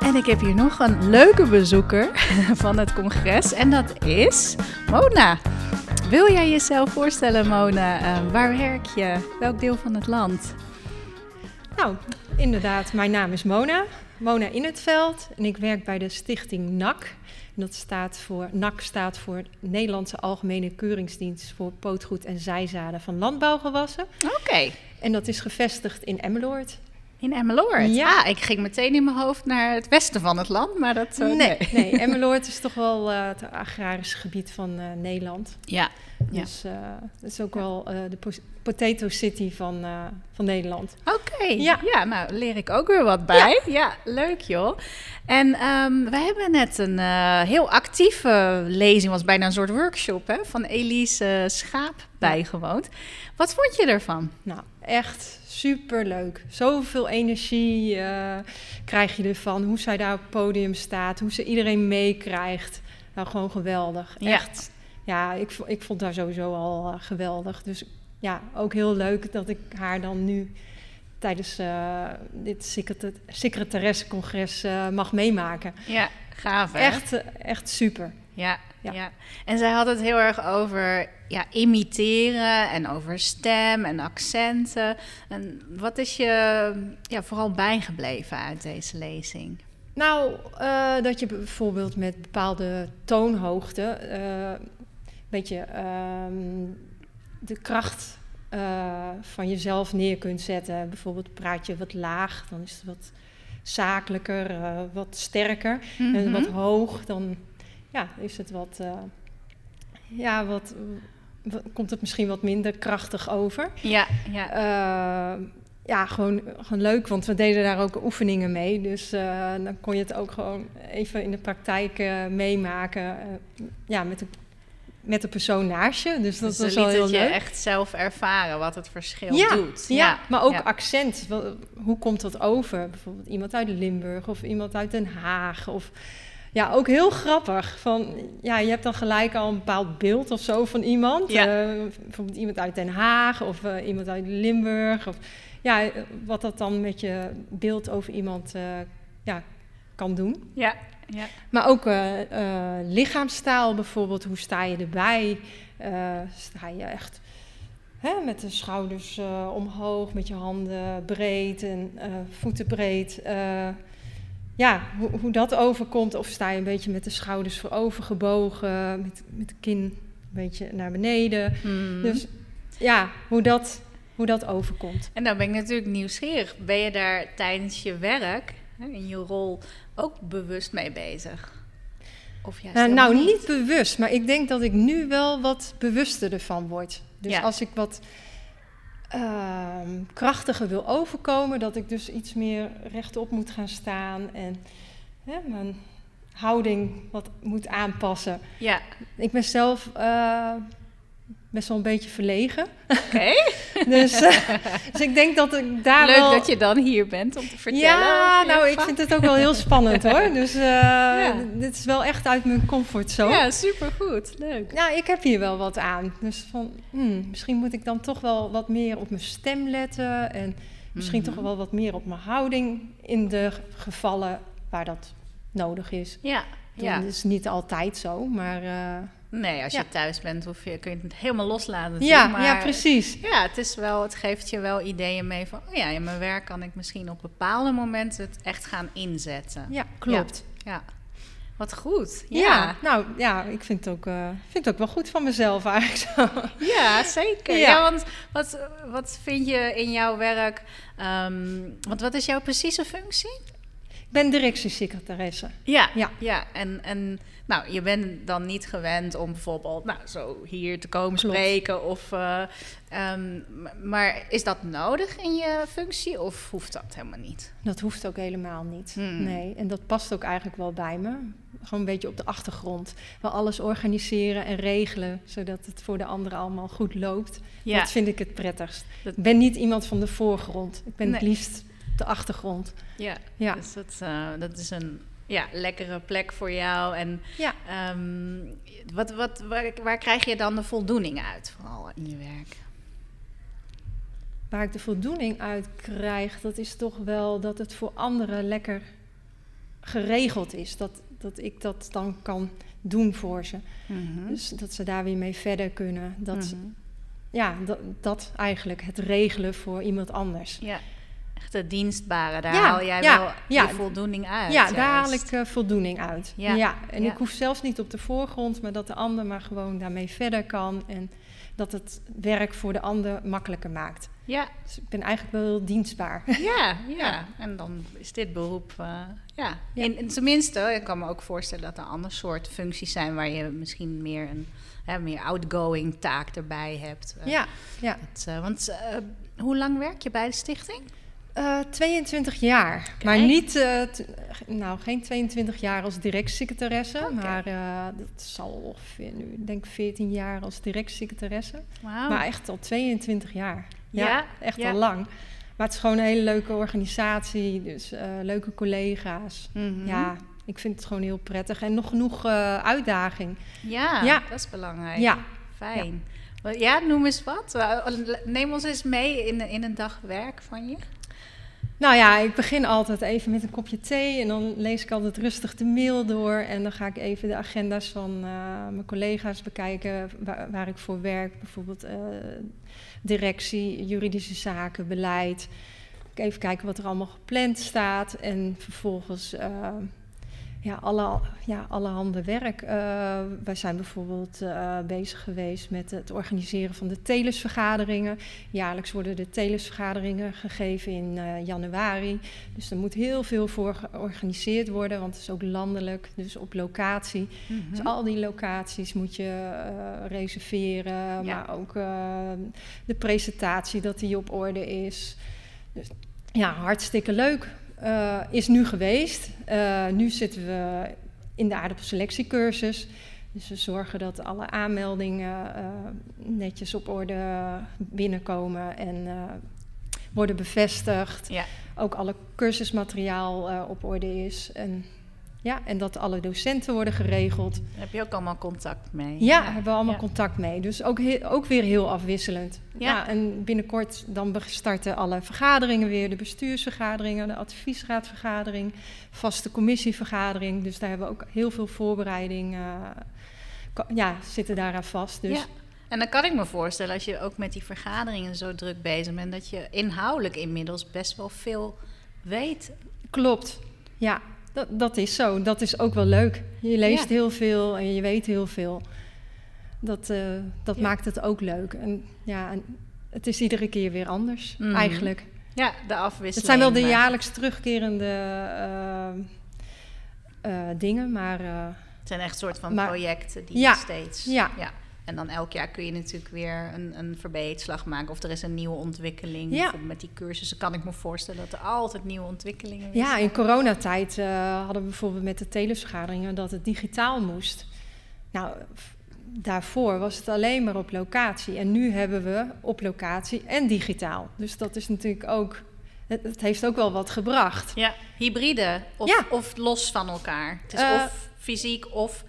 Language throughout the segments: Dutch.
En ik heb hier nog een leuke bezoeker van het congres en dat is Mona. Wil jij jezelf voorstellen, Mona? Uh, waar werk je? Welk deel van het land? Nou, inderdaad, mijn naam is Mona. Mona in het veld en ik werk bij de stichting NAC. dat staat voor, NAC staat voor Nederlandse Algemene Keuringsdienst voor Pootgoed en Zijzaden van Landbouwgewassen. Oké. En dat is gevestigd in Emmeloord. In Emmeloord? Ja. Ah, ik ging meteen in mijn hoofd naar het westen van het land, maar dat... Uh, nee, nee. Emmeloord is toch wel uh, het agrarische gebied van uh, Nederland. Ja. Dus dat is ook wel de potato city van, van Nederland. Oké, ja. ja, nou leer ik ook weer wat bij. Ja, leuk joh. En um, wij hebben net een heel actieve lezing, was bijna een soort workshop, hè, van Elise Schaap bijgewoond. Wat vond je ervan? Nou, echt super leuk. Zoveel energie uh, krijg je ervan. Hoe zij daar op het podium staat, hoe ze iedereen meekrijgt. Nou, gewoon geweldig. Echt. Ja, ik, ik vond haar sowieso al uh, geweldig. Dus ja, ook heel leuk dat ik haar dan nu tijdens uh, dit secretaressencongres mag meemaken. Ja, gaaf hè? Echt, echt super. Ja, ja. En zij had het heel erg over ja, imiteren en over stem en accenten. En wat is je ja, vooral bijgebleven uit deze lezing? Nou, uh, dat je bijvoorbeeld met bepaalde toonhoogte uh, een beetje ehm, de kracht uh, van jezelf neer kunt zetten. Bijvoorbeeld praat je wat laag, dan is het wat zakelijker, wat sterker. Mm -hmm. En wat hoog, dan ja, is het wat, uh, ja, wat, komt het misschien wat minder krachtig over. Ja, ja. Uh, ja, gewoon, gewoon leuk, want we deden daar ook oefeningen mee. Dus uh, dan kon je het ook gewoon even in de praktijk meemaken. ja, met de, met de persoon naast je. Dus dat dus was wel heel leuk. je echt zelf ervaren wat het verschil doet. Ja, ja, maar ook accent. Hoe komt dat over? Bijvoorbeeld iemand uit Limburg of iemand uit Den Haag of ja, ook heel grappig. Van, ja, je hebt dan gelijk al een bepaald beeld of zo van iemand. Ja. Uh, bijvoorbeeld iemand uit Den Haag of uh, iemand uit Limburg. Of, ja, wat dat dan met je beeld over iemand uh, ja, kan doen. Ja, ja. Maar ook lichaamstaal bijvoorbeeld. Hoe sta je erbij? sta je echt hè, met de schouders omhoog, met je handen breed en voeten breed ja, hoe, hoe dat overkomt. Of sta je een beetje met de schouders voorover gebogen, met, met de kin een beetje naar beneden. Hmm. Dus ja, hoe dat, hoe dat overkomt. En dan ben ik natuurlijk nieuwsgierig. Ben je daar tijdens je werk, in je rol, ook bewust mee bezig? Of juist uh, nou, niet? niet bewust, maar ik denk dat ik nu wel wat bewuster ervan word. Dus ja. als ik wat uh, krachtiger wil overkomen. Dat ik dus iets meer rechtop moet gaan staan en hè, mijn houding wat moet aanpassen. Ja. Ik ben zelf uh, best wel een beetje verlegen. Oké. dus, uh, dus ik denk dat ik daar Leuk wel... dat je dan hier bent om te vertellen. Ja, nou, ik vind het ook wel heel spannend hoor. Dus uh, ja. dit is wel echt uit mijn comfortzone. Ja, supergoed. Leuk. Ja, ik heb hier wel wat aan. Dus van, hmm, misschien moet ik dan toch wel wat meer op mijn stem letten. En misschien mm -hmm. toch wel wat meer op mijn houding in de gevallen waar dat nodig is. Ja, ja. Dat is niet altijd zo, maar... Uh, Nee, als je ja. thuis bent hoef je, kun je het helemaal loslaten. Ja, maar, ja, precies. Ja, het, is wel, het geeft je wel ideeën mee van... oh ja, in mijn werk kan ik misschien op bepaalde momenten het echt gaan inzetten. Ja, klopt. Ja, ja. wat goed. Ja. nou ja, ik vind het, ook, uh, vind het ook wel goed van mezelf eigenlijk zo. Ja, zeker. Ja, want wat, wat vind je in jouw werk... Um, want wat is jouw precieze functie? Ik ben directiesecretaresse. Ja, ja. ja. En, en nou, je bent dan niet gewend om bijvoorbeeld nou, zo hier te komen Klopt. spreken. Of, uh, um, maar is dat nodig in je functie of hoeft dat helemaal niet? Dat hoeft ook helemaal niet. Hmm. Nee, en dat past ook eigenlijk wel bij me. Gewoon een beetje op de achtergrond. Wel alles organiseren en regelen, zodat het voor de anderen allemaal goed loopt. Ja. Dat vind ik het prettigst. Dat... Ik ben niet iemand van de voorgrond. Ik ben nee. het liefst de achtergrond. Ja, ja. dus dat, uh, dat is een ja, lekkere plek voor jou. En ja. um, wat, wat, waar, waar, krijg je dan de voldoening uit, vooral in je werk? waar ik de voldoening uit krijg, dat is toch wel dat het voor anderen lekker geregeld is. Dat, dat ik dat dan kan doen voor ze. Mhm. Dus dat ze daar weer mee verder kunnen. Dat, Mhm. Ja, dat, dat eigenlijk, het regelen voor iemand anders. Ja, echt het dienstbare. Daar haal jij wel je voldoening uit. Ja, daar haal juist. ik eh, voldoening uit. Ja, en ik hoef zelfs niet op de voorgrond, maar dat de ander maar gewoon daarmee verder kan. En dat het werk voor de ander makkelijker maakt. Ja, Dus ik ben eigenlijk wel heel dienstbaar. ja, ja. En dan is dit beroep, eh, ja. In tenminste, ik kan me ook voorstellen dat er ander soort functies zijn waar je misschien meer een hè, meer outgoing taak erbij hebt. Eh, ja, ja. het, want hoe lang werk je bij de stichting? Eh, 22 jaar. Maar niet, eh, nou, geen 22 jaar als directiesecretaresse. Oké. Maar eh, dat zal ongeveer nu, ik denk 14 jaar als directiesecretaresse. Wauw. Maar echt al 22 jaar. Ja. Ja, echt ja. al lang. Maar het is gewoon een hele leuke organisatie. Dus eh, leuke collega's. Mhm. Ja, ik vind het gewoon heel prettig. En nog genoeg eh, uitdaging. ja, Ja. dat is belangrijk. Ja. Fijn. Ja. noem eens wat. Eh, Neem ons eens mee in, in een dag werk van je. Nou ja, ik begin altijd even met een kopje thee en dan lees ik altijd rustig de mail door. En dan ga ik even de agenda's van eh, mijn collega's bekijken waar, ik voor werk. Bijvoorbeeld eh, directie, juridische zaken, beleid. Even kijken wat er allemaal gepland staat. En vervolgens eh, ja, alle, ja, allerhande werk. Eh, wij zijn bijvoorbeeld eh, bezig geweest met het organiseren van de telesvergaderingen. Jaarlijks worden de telesvergaderingen gegeven in eh, januari. Dus er moet heel veel voor georganiseerd worden, want het is ook landelijk, dus op locatie. Dus al die locaties moet je reserveren, maar ook de presentatie dat die op orde is. Dus ja, hartstikke leuk. Eh, is nu geweest. Eh, nu zitten we in de aardappelselectiecursus. Dus we zorgen dat alle aanmeldingen eh, netjes op orde binnenkomen en worden bevestigd. Ja. Ook alle cursusmateriaal op orde is. En, ja, en dat alle docenten worden geregeld. Daar heb je ook allemaal contact mee. Ja, hebben we allemaal Ja. contact mee. Dus ook, ook weer heel afwisselend. Ja. Ja. en binnenkort dan starten alle vergaderingen weer. De bestuursvergaderingen, de adviesraadvergadering, vaste commissievergadering. Dus daar hebben we ook heel veel voorbereiding. eh, ja, zitten daaraan vast. Dus Ja. En dan kan ik me voorstellen, als je ook met die vergaderingen zo druk bezig bent, dat je inhoudelijk inmiddels best wel veel weet. klopt. Ja, dat, dat is zo. Dat is ook wel leuk. Je leest Ja. heel veel en je weet heel veel. Dat, eh, dat Ja. maakt het ook leuk. En ja, en het is iedere keer weer anders, Mhm. eigenlijk. Ja, de afwisseling. Het zijn wel de jaarlijks terugkerende eh, eh, dingen, maar Het zijn echt soort van Maar- projecten die Ja, steeds. ja. En dan elk jaar kun je natuurlijk weer een, een maken. Of er is een nieuwe ontwikkeling. Ja. Met die cursussen kan ik me voorstellen dat er altijd nieuwe ontwikkelingen ja, zijn. in coronatijd eh, hadden we bijvoorbeeld met de telesvergaderingen dat het digitaal moest. Nou, daarvoor was het alleen maar op locatie. En nu hebben we op locatie en digitaal. Dus dat is natuurlijk ook, het, het heeft ook wel wat gebracht. Ja, hybride of, Ja. of los van elkaar. Het is Eh, of fysiek of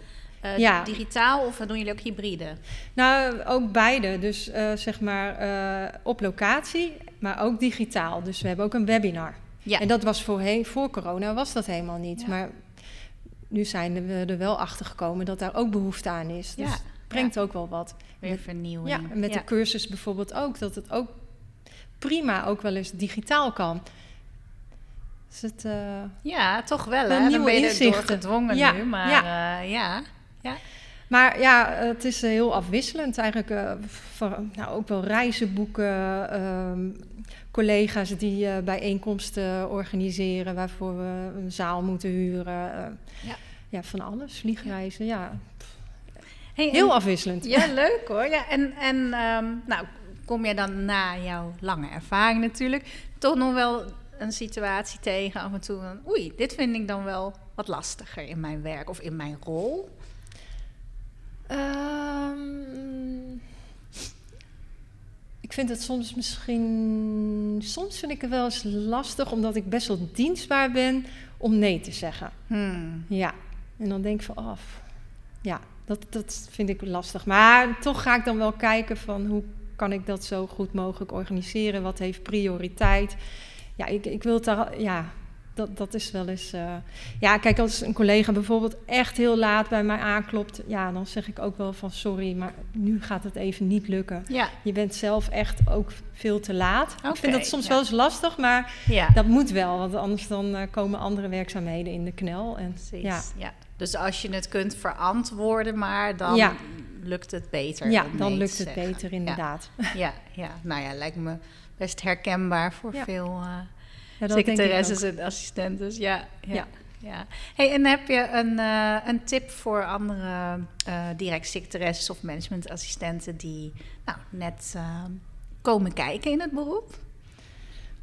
eh, ja. digitaal of doen jullie ook hybride? Nou, ook beide. Dus eh, zeg maar eh, op locatie, maar ook digitaal. Dus we hebben ook een webinar. Ja. En dat was voorheen, voor corona was dat helemaal niet. Ja. Maar nu zijn we er wel achter gekomen dat daar ook behoefte aan is. Dus Ja, het brengt ook wel wat. Weer Met- vernieuwing. Ja, met de cursus bijvoorbeeld ook, dat het ook prima ook wel eens digitaal kan. Dus het, Ja, toch wel. Hè? Dan ben je er door gedwongen Ja, nu. Maar ja. ja. Maar ja, het is eh, heel afwisselend eigenlijk. eh, van, nou, ook wel reizen boeken, ehm, collega's die eh, bijeenkomsten organiseren waarvoor we een zaal moeten huren. Ja. ja, van alles, vliegreizen, ja. Hey, Heel en- afwisselend. Ja, leuk hoor. Ja, en en ehm, nou, kom je dan na jouw lange ervaring natuurlijk toch nog wel een situatie tegen af en toe van oei, dit vind ik dan wel wat lastiger in mijn werk of in mijn rol. Ehm, ik vind het soms misschien... Soms vind ik het wel eens lastig, omdat ik best wel dienstbaar ben, om nee te zeggen. Hmm. Ja, en dan denk ik van af. Ja, dat, dat vind ik lastig. Maar toch ga ik dan wel kijken van hoe kan ik dat zo goed mogelijk organiseren? Wat heeft prioriteit? Ja, ik, ik wil het daar, ja, dat, dat is wel eens. Uh, ja, kijk, als een collega bijvoorbeeld echt heel laat bij mij aanklopt, ja, dan zeg ik ook wel van sorry, maar nu gaat het even niet lukken. Ja. Je bent zelf echt ook veel te laat. Okay, ik vind dat soms ja. wel eens lastig, maar Ja, dat moet wel, want anders dan uh, komen andere werkzaamheden in de knel. En, precies. Ja. Ja. Dus als je het kunt verantwoorden, maar dan lukt het beter. ja, dan lukt het zeggen. beter inderdaad. Ja, ja, nou ja, lijkt me best herkenbaar voor veel uh, Ja, secretaresses ook. en assistentes. Ja, ja. ja. Ja. Hey, en heb je een, uh, een tip voor andere uh, direct secretaresses of managementassistenten die nou, net uh, komen kijken in het beroep?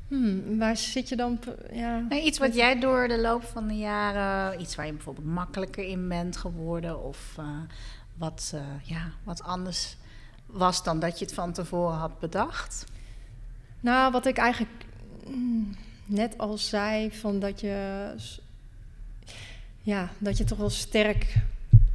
Hmm, waar zit je dan? Ja, iets wat jij door de loop van de jaren, iets waar je bijvoorbeeld makkelijker in bent geworden of uh, wat, ja, wat anders was dan dat je het van tevoren had bedacht? Nou, wat ik eigenlijk mm, net al zei, van dat je, ja, dat je toch wel sterk,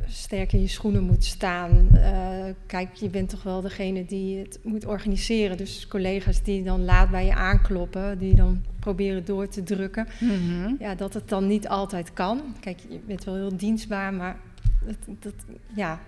sterk in je schoenen moet staan. Uh, kijk, je bent toch wel degene die het moet organiseren. Dus collega's die dan laat bij je aankloppen, die dan proberen door te drukken. Mm -hmm. Ja, dat het dan niet altijd kan. Kijk, je bent wel heel dienstbaar, maar dat, dat ja.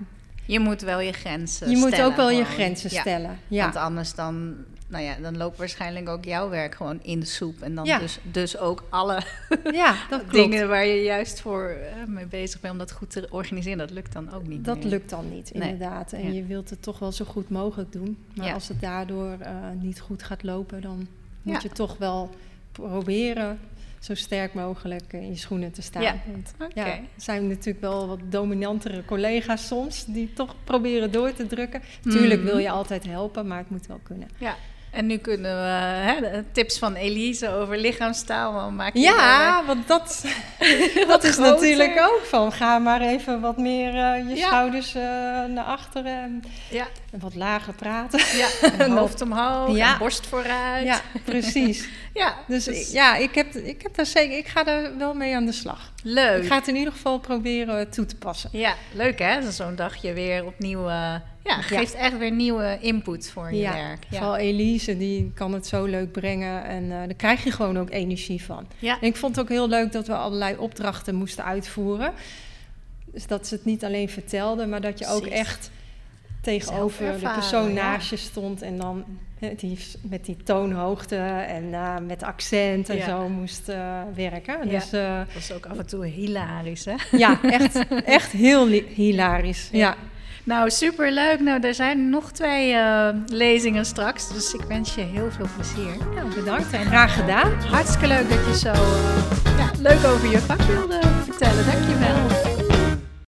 Je moet wel je grenzen je stellen. Je moet ook wel gewoon. je grenzen ja. stellen. Ja. Want anders dan, nou ja, dan loopt waarschijnlijk ook jouw werk gewoon in de soep. En dan Ja. dus, dus ook alle ja, dingen waar je juist voor uh, mee bezig bent om dat goed te organiseren, dat lukt dan ook niet Dat meer. lukt dan niet, Nee. inderdaad. En Ja. je wilt het toch wel zo goed mogelijk doen. Maar als het daardoor uh, niet goed gaat lopen, dan moet je toch wel proberen zo sterk mogelijk in je schoenen te staan. Ja. Want, Oké. ja, er zijn natuurlijk wel wat dominantere collega's soms die toch proberen door te drukken. Tuurlijk Mhm. wil je altijd helpen, maar het moet wel kunnen. Ja. En nu kunnen we hè, de tips van Elise over lichaamstaal maken. Ja, want dat, dat is groter. natuurlijk ook van. Ga maar even wat meer uh, je Ja. schouders uh, naar achteren en, Ja, en wat lager praten. ja. En hoofd omhoog, Ja. en borst vooruit. Ja, precies. ja Dus dus ik- ja, ik, heb, ik, heb daar zeker, ik ga daar wel mee aan de slag. leuk. Ik ga het in ieder geval proberen toe te passen. Ja, leuk hè? Zo'n dagje weer opnieuw. uh, ja, geeft echt weer nieuwe input voor je Ja, werk. Ja. Vooral Elise, die kan het zo leuk brengen en uh, daar krijg je gewoon ook energie van. Ja. En ik vond het ook heel leuk dat we allerlei opdrachten moesten uitvoeren. Dus dat ze het niet alleen vertelde, maar dat je ook echt tegenover de persoon ja. naast je stond en dan hè, die, met die toonhoogte en uh, met accent en Ja. zo moest uh, werken. Ja. Dus uh, Dat was ook af en toe hilarisch hè? ja, echt, echt heel hilarisch. Ja. ja. Nou, superleuk. Nou, er zijn nog twee uh, lezingen straks. Dus ik wens je heel veel plezier. Ja, bedankt en graag gedaan. Hartstikke leuk dat je zo uh, ja, leuk over je vak wilde vertellen. Dankjewel.